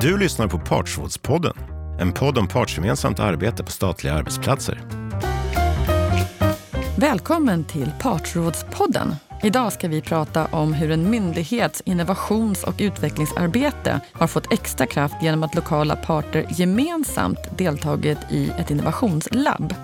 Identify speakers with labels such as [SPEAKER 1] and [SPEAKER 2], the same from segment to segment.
[SPEAKER 1] Du lyssnar på Partsrådspodden, en podd om partsgemensamt arbete på statliga arbetsplatser.
[SPEAKER 2] Välkommen till Partsrådspodden. Idag ska vi prata om hur en myndighets innovations och utvecklingsarbete har fått extra kraft genom att lokala parter gemensamt deltagit i ett innovationslabb.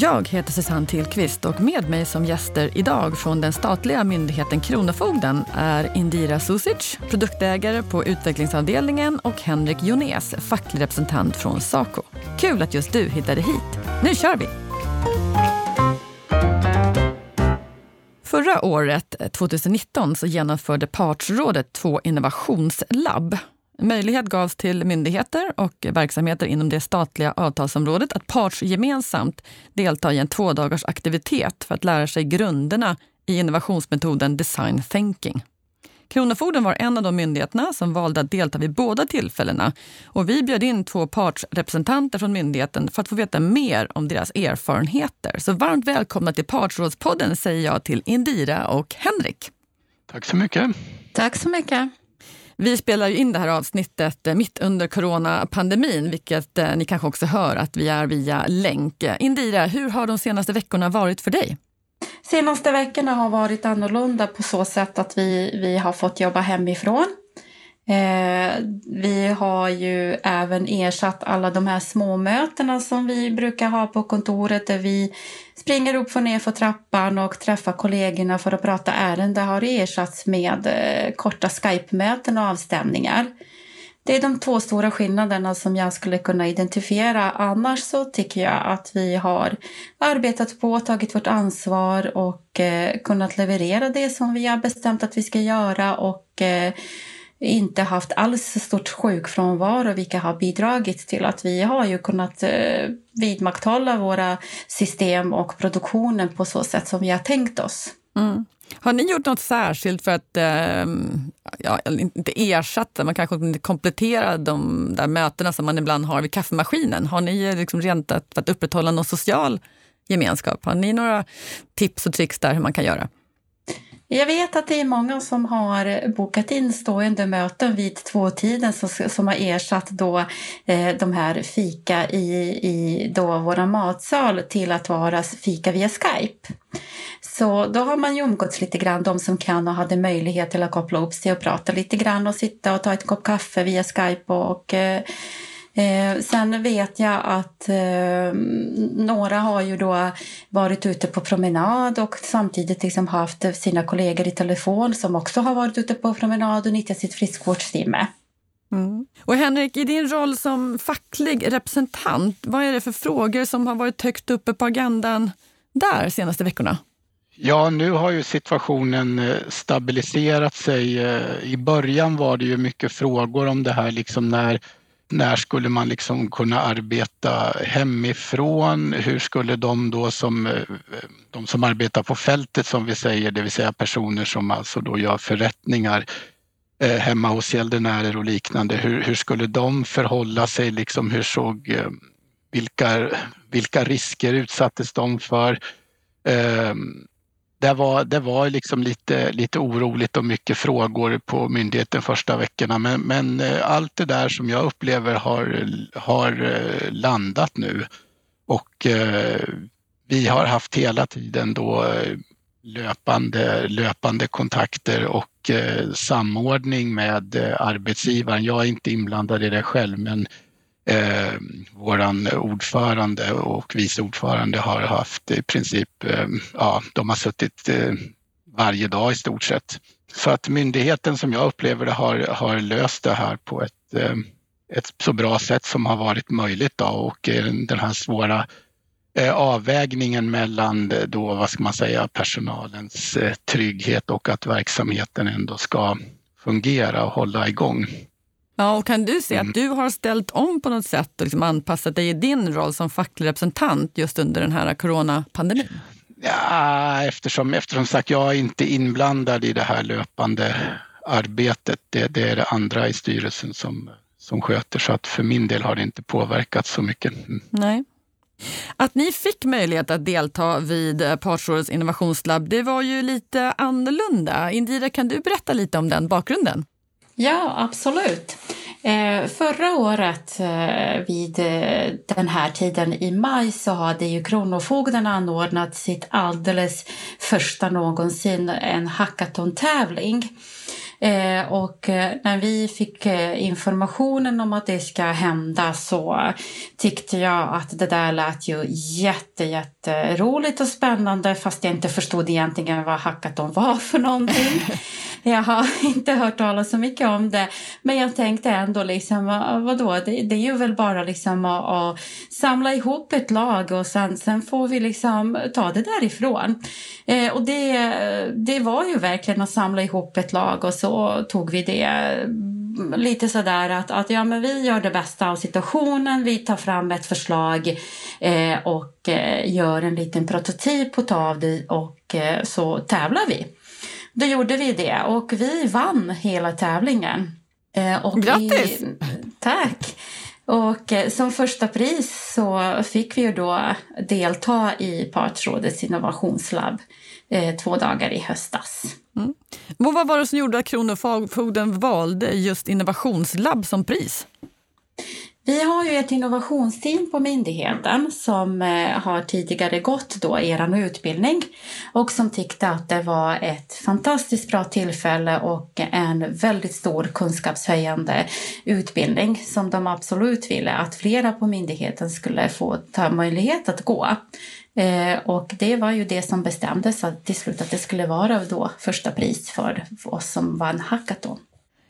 [SPEAKER 2] Jag heter Susanne Tillqvist och med mig som gäster idag från den statliga myndigheten Kronofogden är Indira Susic, produktägare på utvecklingsavdelningen och Henrik Jones, facklig representant från Saco. Kul att just du hittade hit. Nu kör vi! Förra året, eh, 2019, så genomförde Partsrådet två innovationslabb Möjlighet gavs till myndigheter och verksamheter inom det statliga avtalsområdet att partsgemensamt delta i en tvådagars aktivitet för att lära sig grunderna i innovationsmetoden design thinking. Kronofogden var en av de myndigheterna som valde att delta vid båda tillfällena och vi bjöd in två partsrepresentanter från myndigheten för att få veta mer om deras erfarenheter. Så varmt välkomna till Partsrådspodden säger jag till Indira och Henrik.
[SPEAKER 3] Tack så mycket.
[SPEAKER 4] Tack så mycket.
[SPEAKER 2] Vi spelar in det här avsnittet eh, mitt under coronapandemin, vilket eh, ni kanske också hör att vi är via länk. Eh, Indira, hur har de senaste veckorna varit för dig?
[SPEAKER 4] Senaste veckorna har varit annorlunda på så sätt att vi, vi har fått jobba hemifrån. Eh, vi har ju även ersatt alla de här småmötena som vi brukar ha på kontoret där vi springer upp och ner för trappan och träffar kollegorna för att prata ärende har ersatts med eh, korta Skype-möten och avstämningar. Det är de två stora skillnaderna som jag skulle kunna identifiera. Annars så tycker jag att vi har arbetat på, tagit vårt ansvar och eh, kunnat leverera det som vi har bestämt att vi ska göra och eh, inte haft alls så stort sjukfrånvaro vilka har bidragit till att vi har ju kunnat eh, vidmakthålla våra system och produktionen på så sätt som vi har tänkt oss. Mm.
[SPEAKER 2] Har ni gjort något särskilt för att, eh, ja, inte ersätta, men kanske komplettera de där mötena som man ibland har vid kaffemaskinen? Har ni eh, liksom rent för att upprätthålla någon social gemenskap? Har ni några tips och tricks där hur man kan göra?
[SPEAKER 4] Jag vet att det är många som har bokat in stående möten vid tvåtiden som, som har ersatt då, eh, de här fika i, i då våra matsal till att vara fika via Skype. Så då har man ju umgåtts lite grann, de som kan och hade möjlighet till att koppla upp sig och prata lite grann och sitta och ta ett kopp kaffe via Skype och eh, Eh, sen vet jag att eh, några har ju då varit ute på promenad och samtidigt liksom haft sina kollegor i telefon som också har varit ute på promenad och nyttjat sitt friskvårdstimme.
[SPEAKER 2] Mm. Och Henrik, i din roll som facklig representant, vad är det för frågor som har varit högt uppe på agendan där senaste veckorna?
[SPEAKER 3] Ja, nu har ju situationen eh, stabiliserat sig. Eh, I början var det ju mycket frågor om det här liksom när när skulle man liksom kunna arbeta hemifrån? Hur skulle de då som, eh, de som arbetar på fältet som vi säger, det vill säga personer som alltså då gör förrättningar eh, hemma hos gäldenärer och liknande, hur, hur skulle de förhålla sig? Liksom, hur såg, eh, vilka, vilka risker utsattes de för? Ehm, det var, det var liksom lite, lite oroligt och mycket frågor på myndigheten första veckorna. Men, men eh, allt det där som jag upplever har, har eh, landat nu. Och eh, vi har haft hela tiden då eh, löpande, löpande kontakter och samordning med arbetsgivaren. Jag är inte inblandad i det själv men eh, våran ordförande och vice ordförande har haft i princip, eh, ja, de har suttit eh, varje dag i stort sett. Så att myndigheten som jag upplever det har, har löst det här på ett, eh, ett så bra sätt som har varit möjligt då och den här svåra eh, avvägningen mellan då, vad ska man säga, personalens eh, trygghet och att verksamheten ändå ska fungera och hålla igång.
[SPEAKER 2] Ja, och kan du se att mm. du har ställt om på något sätt och liksom anpassat dig i din roll som facklig representant just under den här coronapandemin?
[SPEAKER 3] Ja, eftersom, eftersom sagt, jag är inte inblandad i det här löpande arbetet. Det, det är det andra i styrelsen som, som sköter, så att för min del har det inte påverkat så mycket.
[SPEAKER 2] Nej. Att ni fick möjlighet att delta vid Partsrådets innovationslabb, det var ju lite annorlunda. Indira, kan du berätta lite om den bakgrunden?
[SPEAKER 4] Ja, absolut. Eh, förra året eh, vid eh, den här tiden i maj så hade ju Kronofogden anordnat sitt alldeles första någonsin en hackathon-tävling. Eh, och eh, när vi fick eh, informationen om att det ska hända så tyckte jag att det där lät ju jätte, jätteroligt och spännande fast jag inte förstod egentligen vad hackathon var för någonting. jag har inte hört talas så mycket om det. Men jag tänkte ändå liksom, vadå, det, det är ju väl bara liksom att, att, samla ihop ett lag och sen, sen får vi liksom ta det därifrån. Eh, och det, det var ju verkligen att samla ihop ett lag och så tog vi det lite sådär att, att ja, men vi gör det bästa av situationen, vi tar fram ett förslag eh, och eh, gör en liten prototyp av det och eh, så tävlar vi. Då gjorde vi det och vi vann hela tävlingen.
[SPEAKER 2] Eh, och Grattis!
[SPEAKER 4] I, tack! Och eh, som första pris så fick vi ju då delta i Partsrådets innovationslabb eh, två dagar i höstas.
[SPEAKER 2] Mm. Vad var det som gjorde att Kronofogden valde just innovationslabb som pris?
[SPEAKER 4] Vi har ju ett innovationsteam på myndigheten som eh, har tidigare gått då er utbildning och som tyckte att det var ett fantastiskt bra tillfälle och en väldigt stor kunskapshöjande utbildning som de absolut ville att flera på myndigheten skulle få ta möjlighet att gå. Eh, och det var ju det som bestämdes till slut att det skulle vara då första pris för oss som vann hackathon.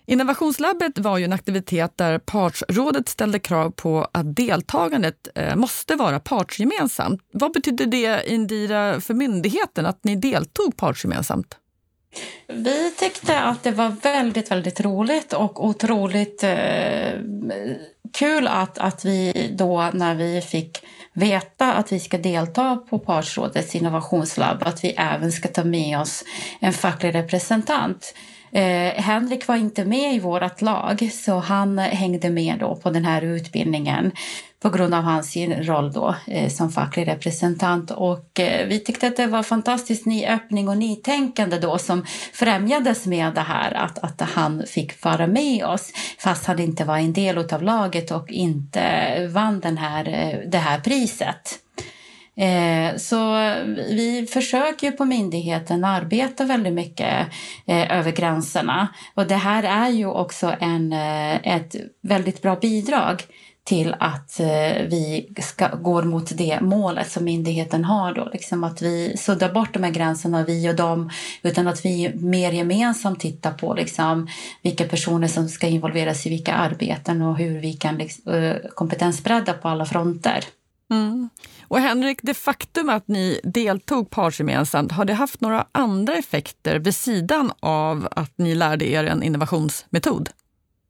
[SPEAKER 2] Innovationslabbet var ju en aktivitet där partsrådet ställde krav på att deltagandet eh, måste vara partsgemensamt. Vad betydde det, Indira, för myndigheten att ni deltog partsgemensamt?
[SPEAKER 4] Vi tyckte att det var väldigt, väldigt roligt och otroligt eh, kul att, att vi då när vi fick veta att vi ska delta på Partsrådets innovationslabb, att vi även ska ta med oss en facklig representant. Eh, Henrik var inte med i vårt lag så han hängde med då på den här utbildningen på grund av hans roll då, eh, som facklig representant. Och, eh, vi tyckte att det var fantastiskt ny öppning och nytänkande då som främjades med det här att, att han fick vara med oss fast han inte var en del av laget och inte vann den här, eh, det här priset. Eh, så vi försöker på myndigheten arbeta väldigt mycket eh, över gränserna. Och det här är ju också en, eh, ett väldigt bra bidrag till att eh, vi ska, går mot det målet som myndigheten har. Då, liksom att vi suddar bort de här gränserna, vi och dem, utan att vi mer gemensamt tittar på liksom, vilka personer som ska involveras i vilka arbeten och hur vi kan liksom, eh, kompetensbredda på alla fronter.
[SPEAKER 2] Mm. Och Henrik, det faktum att ni deltog partsgemensamt, har det haft några andra effekter vid sidan av att ni lärde er en innovationsmetod?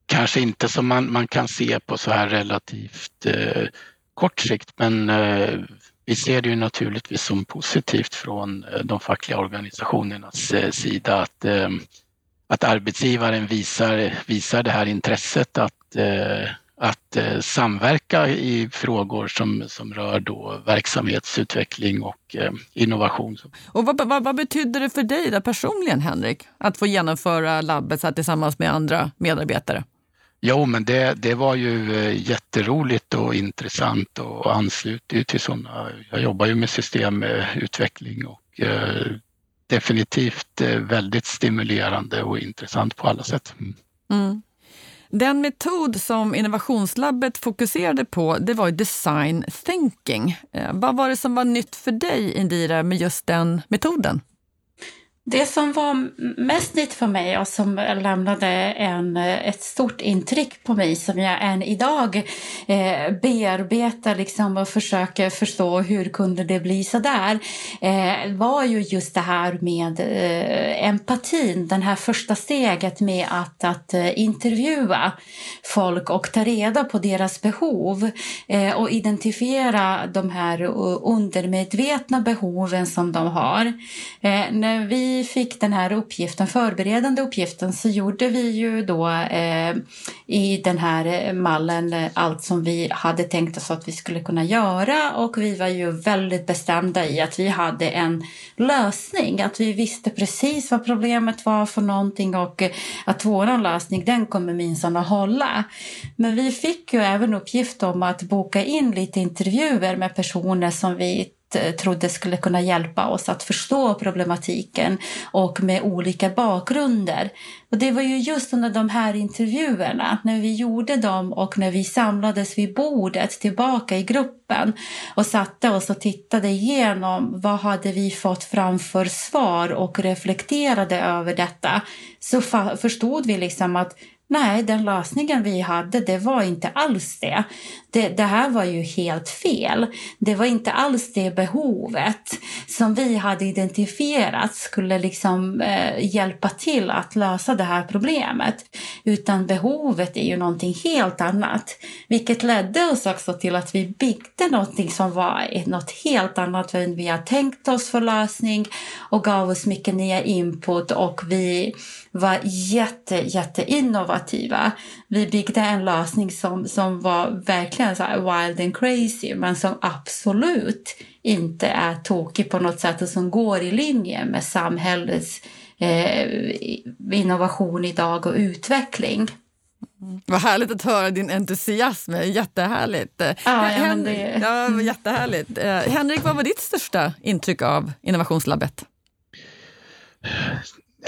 [SPEAKER 3] Kanske inte som man, man kan se på så här relativt eh, kort sikt, men eh, vi ser det ju naturligtvis som positivt från eh, de fackliga organisationernas eh, sida att, eh, att arbetsgivaren visar, visar det här intresset att eh, att eh, samverka i frågor som, som rör då verksamhetsutveckling och eh, innovation.
[SPEAKER 2] Och vad, vad, vad betyder det för dig då personligen, Henrik, att få genomföra labbet så tillsammans med andra medarbetare?
[SPEAKER 3] Jo, men det, det var ju eh, jätteroligt och intressant och ansluter till sådana. Jag jobbar ju med systemutveckling och eh, definitivt eh, väldigt stimulerande och intressant på alla sätt. Mm.
[SPEAKER 2] Den metod som Innovationslabbet fokuserade på det var design thinking. Eh, vad var det som var nytt för dig, Indira, med just den metoden?
[SPEAKER 4] Det som var mest nytt för mig och som lämnade en, eh, ett stort intryck på mig som jag än idag eh, bearbetar liksom och försöker förstå hur kunde det bli så där eh, var ju just det här med eh, empatin, det här första steget med att, att eh, intervjua folk och ta reda på deras behov eh, och identifiera de här undermedvetna behoven som de har. Eh, när vi vi fick den här uppgiften, förberedande uppgiften, så gjorde vi ju då eh, i den här eh, mallen eh, allt som vi hade tänkt oss att vi skulle kunna göra och vi var ju väldigt bestämda i att vi hade en lösning, att vi visste precis vad problemet var för någonting och eh, att vår lösning den kommer minsann att hålla. Men vi fick ju även uppgift om att boka in lite intervjuer med personer som vi Eh, trodde skulle kunna hjälpa oss att förstå problematiken och med olika bakgrunder. Och det var ju just under de här intervjuerna, när vi gjorde dem och när vi samlades vid bordet tillbaka i gruppen och satte oss och tittade igenom vad hade vi fått fram för svar och reflekterade över detta så förstod vi liksom att Nej, den lösningen vi hade, det var inte alls det. det. Det här var ju helt fel. Det var inte alls det behovet som vi hade identifierat skulle liksom eh, hjälpa till att lösa det här problemet. Utan behovet är ju någonting helt annat. Vilket ledde oss också till att vi byggde någonting som var något helt annat än vi har tänkt oss för lösning och gav oss mycket nya input och vi var jätte, jätte innovativa. Vi byggde en lösning som, som var verkligen så wild and crazy men som absolut inte är tokig på något sätt och som går i linje med samhällets eh, innovation idag och utveckling.
[SPEAKER 2] Mm. Vad härligt att höra din entusiasm, jättehärligt. Ja,
[SPEAKER 4] ja, det...
[SPEAKER 2] ja, jättehärligt. Eh, Henrik, vad var ditt största intryck av Innovationslabbet?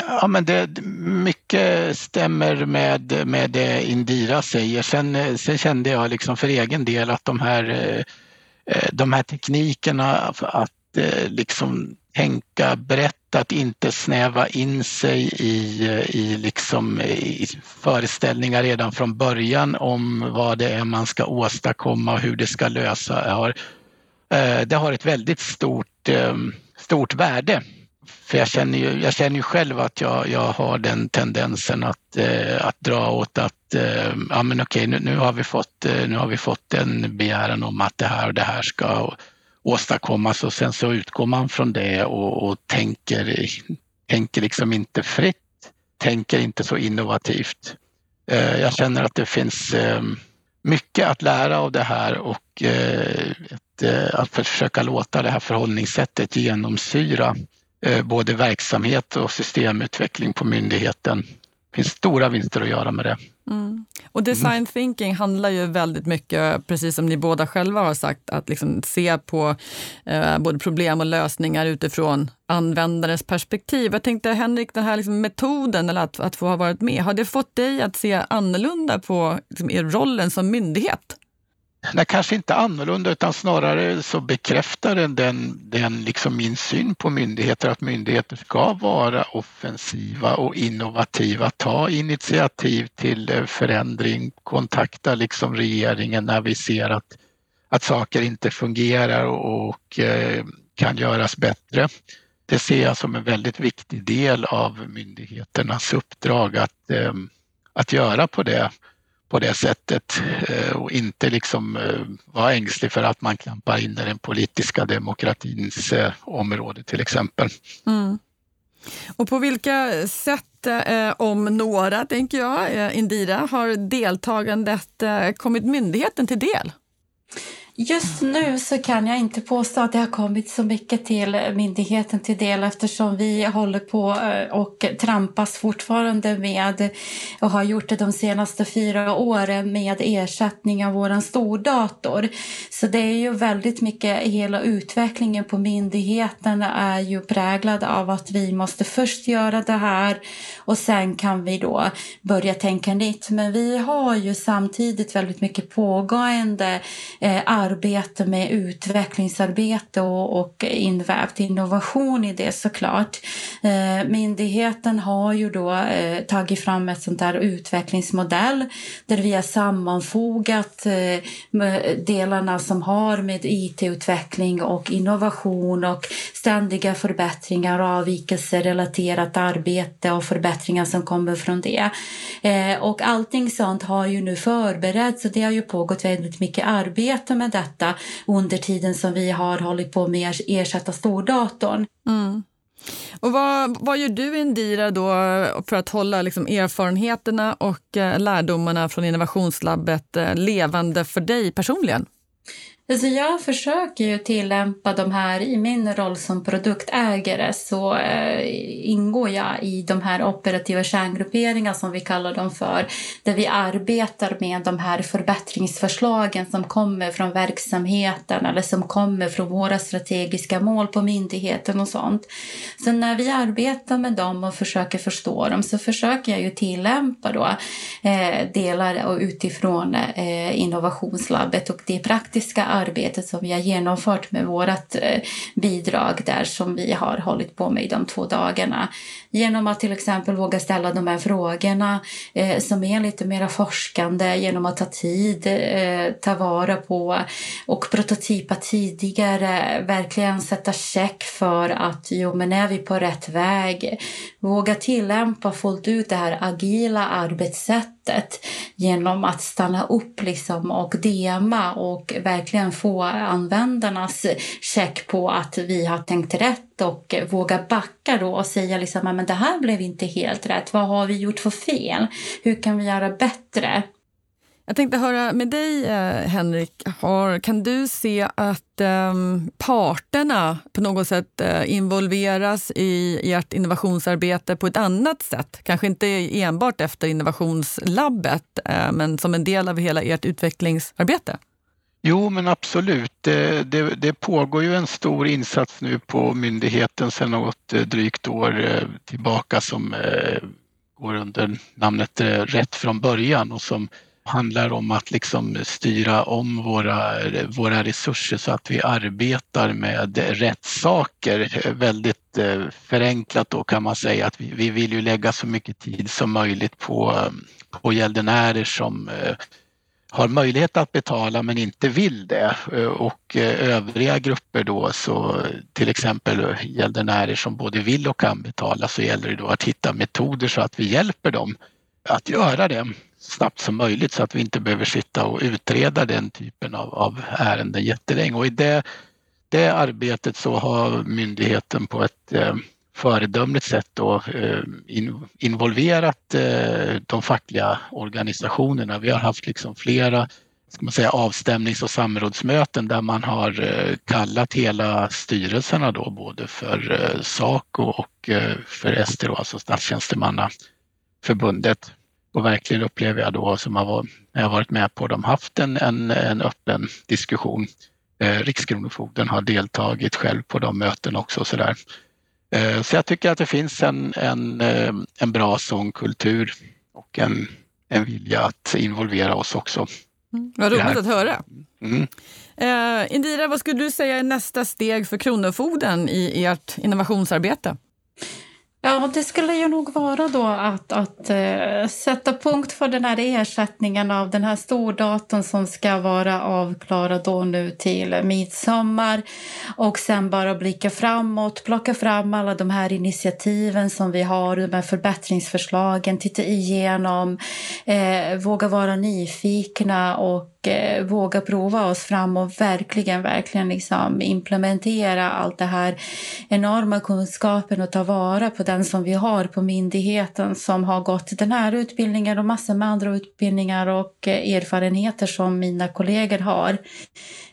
[SPEAKER 3] Ja, men det, mycket stämmer med, med det Indira säger. Sen, sen kände jag liksom för egen del att de här, eh, de här teknikerna att eh, liksom tänka brett, att inte snäva in sig i, i, liksom, i föreställningar redan från början om vad det är man ska åstadkomma och hur det ska lösa. Har, eh, det har ett väldigt stort, stort värde för jag känner ju, jag känner ju själv att jag, jag har den tendensen att, eh, att dra åt att eh, ja men okej nu, nu, har vi fått, eh, nu har vi fått en begäran om att det här och det här ska åstadkommas och sen så utgår man från det och, och tänker, tänker liksom inte fritt, tänker inte så innovativt. Eh, jag känner att det finns eh, mycket att lära av det här och eh, eh att försöka låta det här förhållningssättet genomsyra Eh, både verksamhet och systemutveckling på myndigheten. Det finns stora vinster att göra med det.
[SPEAKER 2] Mm. Och design thinking handlar ju väldigt mycket, precis som ni båda själva har sagt, att liksom se på eh, både problem och lösningar utifrån användarens perspektiv. Jag tänkte Henrik, den här liksom metoden, eller att, att få ha varit med, har det fått dig att se annorlunda på liksom, er rollen som myndighet?
[SPEAKER 3] Nej, kanske inte annorlunda utan snarare så bekräftar den, den, den liksom min syn på myndigheter att myndigheter ska vara offensiva och innovativa, ta initiativ till eh, förändring, kontakta liksom regeringen när vi ser att, att saker inte fungerar och, och eh, kan göras bättre. Det ser jag som en väldigt viktig del av myndigheternas uppdrag att, eh, att göra på det på det sättet eh, och inte liksom eh, vara ängslig för att man klampar in i den politiska demokratins eh, område till exempel. Mm.
[SPEAKER 2] Och på vilka sätt, om några, tänker jag, Indira, har deltagandet kommit myndigheten till del?
[SPEAKER 4] Just nu så kan jag inte påstå att det har kommit så mycket till myndigheten till del eftersom vi håller på eh, och trampas fortfarande med och har gjort det de senaste fyra åren med ersättning av vår stordator. Så det är ju väldigt mycket, hela utvecklingen på myndigheten är ju präglad av att vi måste först göra det här och sen kan vi då börja tänka nytt. Men vi har ju samtidigt väldigt mycket pågående eh, arbete med utvecklingsarbete och, och invävt innovation i det såklart. Eh, myndigheten har ju då eh, tagit fram ett sånt där utvecklingsmodell där vi har sammanfogat eh, delarna som har med IT-utveckling och innovation och ständiga förbättringar och avvikelserelaterat arbete och förbättringar som kommer från det. Eh, och allting sånt har ju nu förberetts och det har ju pågått väldigt mycket arbete med detta under tiden som vi har hållit på med att ersätta stordatorn. Mm.
[SPEAKER 2] Och vad, vad gör du Indira då för att hålla liksom erfarenheterna och eh, lärdomarna från innovationslabbet eh, levande för dig personligen?
[SPEAKER 4] Alltså jag försöker ju tillämpa de här, i min roll som produktägare så eh, ingår jag i de här operativa kärngrupperingar som vi kallar dem för, där vi arbetar med de här förbättringsförslagen som kommer från verksamheten eller som kommer från våra strategiska mål på myndigheten och sånt. Så när vi arbetar med dem och försöker förstå dem så försöker jag ju tillämpa då eh, delar och utifrån eh, innovationslabbet och det praktiska arbetet som vi har genomfört med vårt eh, bidrag där som vi har hållit på med i de två dagarna. Genom att till exempel våga ställa de här frågorna eh, som är lite mer forskande, genom att ta tid, eh, ta vara på och prototypa tidigare, verkligen sätta check för att jo men är vi på rätt väg? Våga tillämpa fullt ut det här agila arbetssättet genom att stanna upp liksom och dema och verkligen få användarnas check på att vi har tänkt rätt och våga backa då och säga liksom, men det här blev inte helt rätt. Vad har vi gjort för fel? Hur kan vi göra bättre?
[SPEAKER 2] Jag tänkte höra med dig, eh, Henrik. Har, kan du se att eh, parterna på något sätt eh, involveras i ert innovationsarbete på ett annat sätt? Kanske inte enbart efter innovationslabbet, eh, men som en del av hela ert utvecklingsarbete?
[SPEAKER 3] Jo, men absolut. Det, det, det, pågår ju en stor insats nu på myndigheten sedan något eh, drygt år eh, tillbaka som går under namnet Rätt från början och som handlar om att liksom styra om våra, våra resurser så att vi arbetar med rätt saker. Väldigt eh, förenklat då kan man säga att vi, vi vill ju lägga så mycket tid som möjligt på, på gäldenärer som eh, har möjlighet att betala men inte vill det och eh, övriga grupper då så till exempel gäldenärer som både vill och kan betala så gäller det då att hitta metoder så att vi hjälper dem att göra det snabbt som möjligt så att vi inte behöver sitta och utreda den typen av, av ärenden jättelänge och i det, det arbetet så har myndigheten på ett eh, föredömligt sätt då, eh, involverat eh, de fackliga organisationerna. Vi har haft liksom flera ska man säga, avstämnings och samrådsmöten där man har eh, kallat hela styrelserna då både för eh, Saco och eh, för ST, alltså Statstjänstemannaförbundet. Och verkligen upplever jag då som har varit med på dem haft en, en, en öppen diskussion. Rikskronofogden har deltagit själv på de möten också. Så där. Eh, så jag tycker att det finns en, en, eh, en bra sångkultur och en, en vilja att involvera oss också.
[SPEAKER 2] Mm, vad roligt att höra. Mm. Uh, Indira, vad skulle du säga är nästa steg för Kronofogden i ert innovationsarbete?
[SPEAKER 4] Ja, det skulle ju nog vara då att, att uh, sätta punkt för den här ersättningen av den här stordatorn som ska vara avklarad då nu till midsommar och sen bara blicka framåt, plocka fram alla de här initiativen som vi har, de här förbättringsförslagen, titta igenom, uh, våga vara nyfikna och eh, våga prova oss fram och verkligen, verkligen liksom implementera allt det här enorma kunskapen och ta vara på den som vi har på myndigheten som har gått den här utbildningen och massor med andra utbildningar och eh, erfarenheter som mina kollegor har.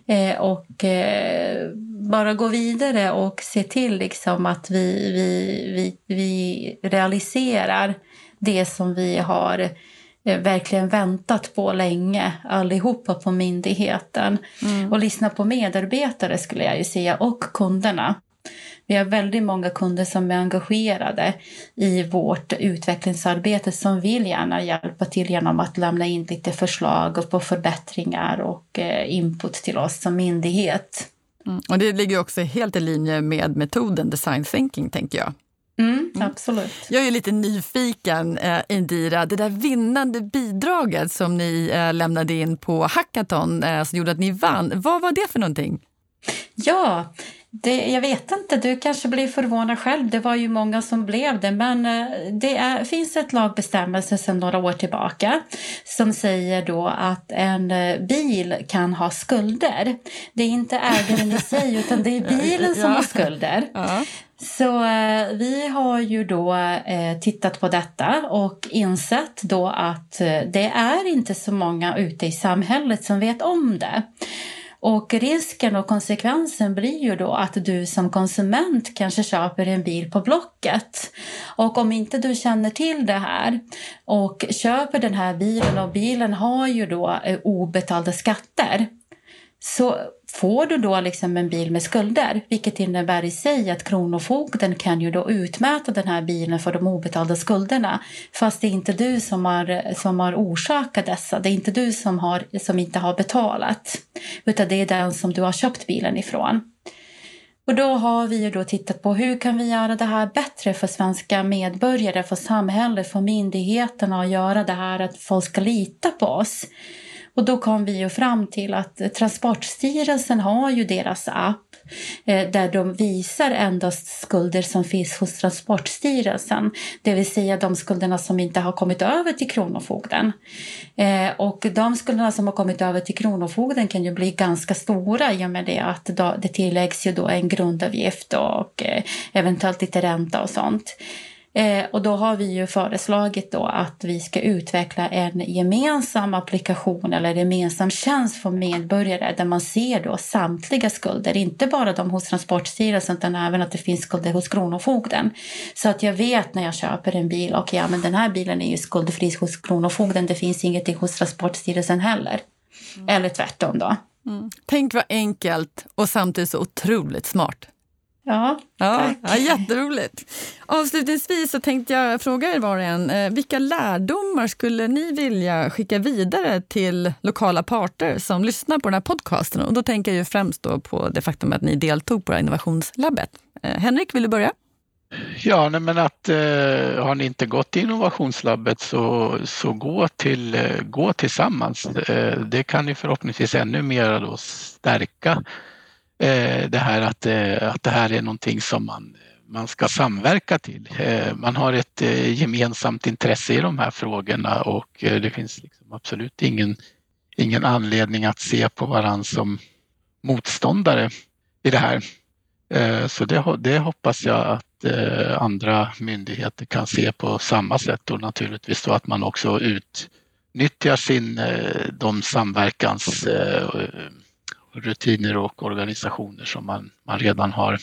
[SPEAKER 4] Eh, och eh, bara gå vidare och se till liksom att vi, vi, vi, vi realiserar det som vi har Eh, verkligen väntat på länge, allihopa på myndigheten. Mm. Och lyssna på medarbetare skulle jag ju säga, och kunderna. Vi har väldigt många kunder som är engagerade i vårt utvecklingsarbete som vill gärna hjälpa till genom att lämna in lite förslag på förbättringar och eh, input till oss som myndighet.
[SPEAKER 2] Mm. Och det ligger också helt i linje med metoden design thinking, tänker jag.
[SPEAKER 4] Mm, mm, absolut.
[SPEAKER 2] Jag är lite nyfiken, eh, Indira. Det där vinnande bidraget som ni eh, lämnade in på hackathon eh, som gjorde att ni vann, vad var det för någonting?
[SPEAKER 4] Ja, det, jag vet inte, du kanske blir förvånad själv. Det var ju många som blev det. Men eh, det är, finns ett lagbestämmelse sedan några år tillbaka som säger då att en eh, bil kan ha skulder. Det är inte ägaren i sig utan det är bilen som har skulder. Ja. Så eh, vi har ju då eh, tittat på detta och insett då att eh, det är inte så många ute i samhället som vet om det. Och risken och konsekvensen blir ju då att du som konsument kanske köper en bil på Blocket. Och om inte du känner till det här och köper den här bilen och bilen har ju då eh, obetalda skatter så får du då liksom en bil med skulder, vilket innebär i sig att Kronofogden kan ju då utmäta den här bilen för de obetalda skulderna. Fast det är inte du som har, som har orsakat dessa. Det är inte du som, har, som inte har betalat, utan det är den som du har köpt bilen ifrån. Och då har vi ju då tittat på hur kan vi göra det här bättre för svenska medborgare, för samhället, för myndigheterna och göra det här att folk ska lita på oss. Och då kom vi ju fram till att Transportstyrelsen har ju deras app eh, där de visar endast skulder som finns hos Transportstyrelsen. Det vill säga de skulderna som inte har kommit över till Kronofogden. Eh, och de skulderna som har kommit över till Kronofogden kan ju bli ganska stora i och med det att det tilläggs ju då en grundavgift och eh, eventuellt lite ränta och sånt. Eh, och då har vi ju föreslagit då att vi ska utveckla en gemensam applikation eller gemensam tjänst för medborgare där man ser då samtliga skulder, inte bara de hos Transportstyrelsen utan även att det finns skulder hos Kronofogden. Så att jag vet när jag köper en bil, okej, okay, ja, men den här bilen är ju skuldfri hos Kronofogden, det finns ingenting hos Transportstyrelsen heller. Mm. Eller tvärtom då.
[SPEAKER 2] Mm. Tänk vad enkelt och samtidigt så otroligt smart.
[SPEAKER 4] Ja,
[SPEAKER 2] ja, ja, jätteroligt. Avslutningsvis så tänkte jag fråga er var och en, eh, vilka lärdomar skulle ni vilja skicka vidare till lokala parter som lyssnar på den här podcasten? Och då tänker jag ju främst då på det faktum att ni deltog på det här innovationslabbet. Eh, Henrik, vill du börja?
[SPEAKER 3] Ja, nej, men att eh, har ni inte gått till innovationslabbet så, så gå, till, eh, gå tillsammans. Eh, det kan ni förhoppningsvis ännu mer då stärka Eh, det här att, eh, att det här är någonting som man, man ska samverka till. Eh, man har ett gemensamt intresse i de här frågorna och det finns liksom absolut ingen, ingen anledning att se på varandra som motståndare i det här. Så det, det hoppas jag att andra myndigheter kan se på samma sätt och naturligtvis så att man också utnyttjar sin, de samverkans rutiner och organisationer som man, man redan har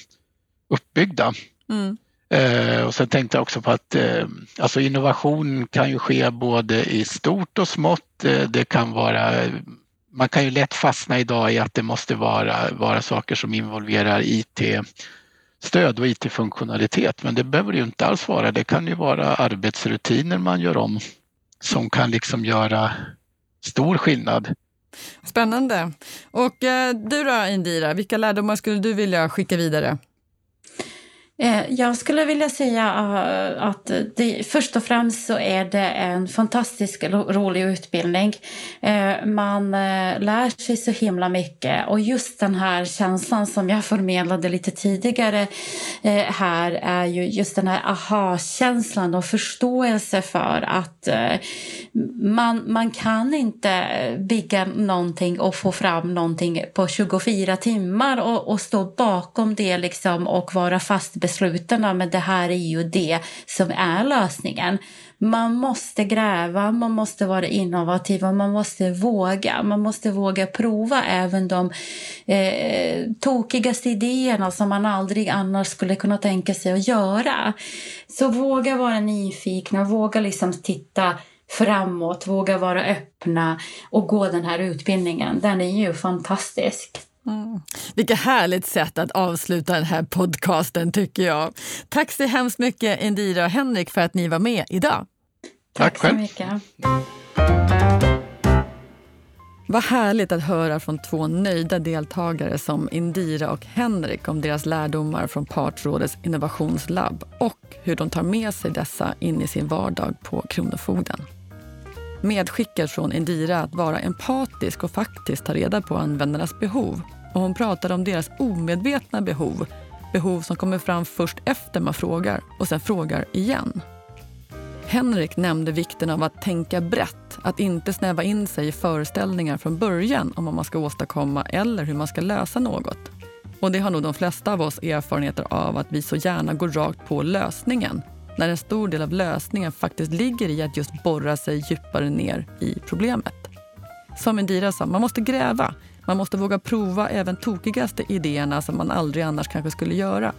[SPEAKER 3] uppbyggda. Mm. Eh, och sen tänkte jag också på att eh, alltså innovation kan ju ske både i stort och smått. Eh, det kan vara, man kan ju lätt fastna idag i att det måste vara, vara saker som involverar IT-stöd och IT-funktionalitet, men det behöver det ju inte alls vara. Det kan ju vara arbetsrutiner man gör om som kan liksom göra stor skillnad
[SPEAKER 2] Spännande. Och eh, du då Indira, vilka lärdomar skulle du vilja skicka vidare?
[SPEAKER 4] Eh, jag skulle vilja säga eh, att det, först och främst så är det en fantastisk rolig utbildning. Eh, man lär sig så himla mycket och just den här känslan som jag förmedlade lite tidigare här är ju just den här aha-känslan och förståelse för att man, man kan inte bygga någonting och få fram någonting på 24 timmar och, och stå bakom det liksom och vara fast besluten men det här är ju det som är lösningen. Man måste gräva, man måste vara innovativ och man måste våga. Man måste våga prova även de eh, tokigaste idéerna som man aldrig annars skulle kunna tänka sig att göra. Så våga vara nyfikna, våga liksom titta framåt, våga vara öppna och gå den här utbildningen. Den är ju fantastisk.
[SPEAKER 2] Mm. Vilket härligt sätt att avsluta den här podcasten tycker jag. Tack så hemskt mycket Indira och Henrik för att ni var med idag.
[SPEAKER 3] Tack,
[SPEAKER 4] Tack så mycket.
[SPEAKER 2] Vad härligt att höra från två nöjda deltagare som Indira och Henrik om deras lärdomar från Partsrådets innovationslabb och hur de tar med sig dessa in i sin vardag på Kronofogden. Medskickad från Indira att vara empatisk och faktiskt ta reda på användarnas behov och hon pratade om deras omedvetna behov. Behov som kommer fram först efter man frågar och sen frågar igen. Henrik nämnde vikten av att tänka brett, att inte snäva in sig i föreställningar från början om vad man ska åstadkomma eller hur man ska lösa något. Och det har nog de flesta av oss erfarenheter av att vi så gärna går rakt på lösningen när en stor del av lösningen faktiskt ligger i att just borra sig djupare ner i problemet. Som Indira sa, man måste gräva. Man måste våga prova även tokigaste idéerna som man aldrig annars kanske skulle göra.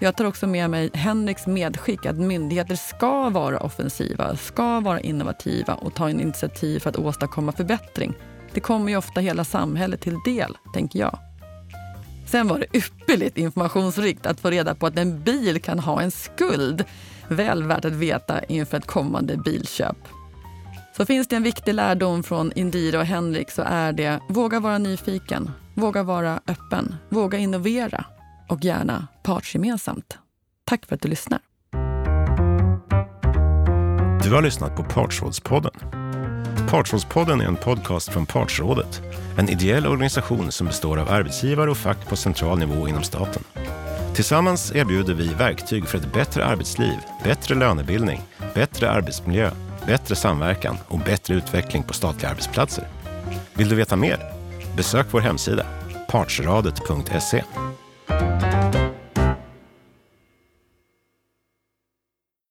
[SPEAKER 2] Jag tar också med mig Henriks medskick att myndigheter ska vara offensiva, ska vara innovativa och ta initiativ för att åstadkomma förbättring. Det kommer ju ofta hela samhället till del, tänker jag. Sen var det ypperligt informationsrikt att få reda på att en bil kan ha en skuld. Väl värt att veta inför ett kommande bilköp. Så finns det en viktig lärdom från Indira och Henrik så är det våga vara nyfiken, våga vara öppen, våga innovera och gärna partsgemensamt. Tack för att du lyssnar.
[SPEAKER 1] Du har lyssnat på Partsrådspodden. Partsrådspodden är en podcast från Partsrådet, en ideell organisation som består av arbetsgivare och fack på central nivå inom staten. Tillsammans erbjuder vi verktyg för ett bättre arbetsliv, bättre lönebildning, bättre arbetsmiljö, bättre samverkan och bättre utveckling på statliga arbetsplatser. Vill du veta mer? Besök vår hemsida, partsradet.se.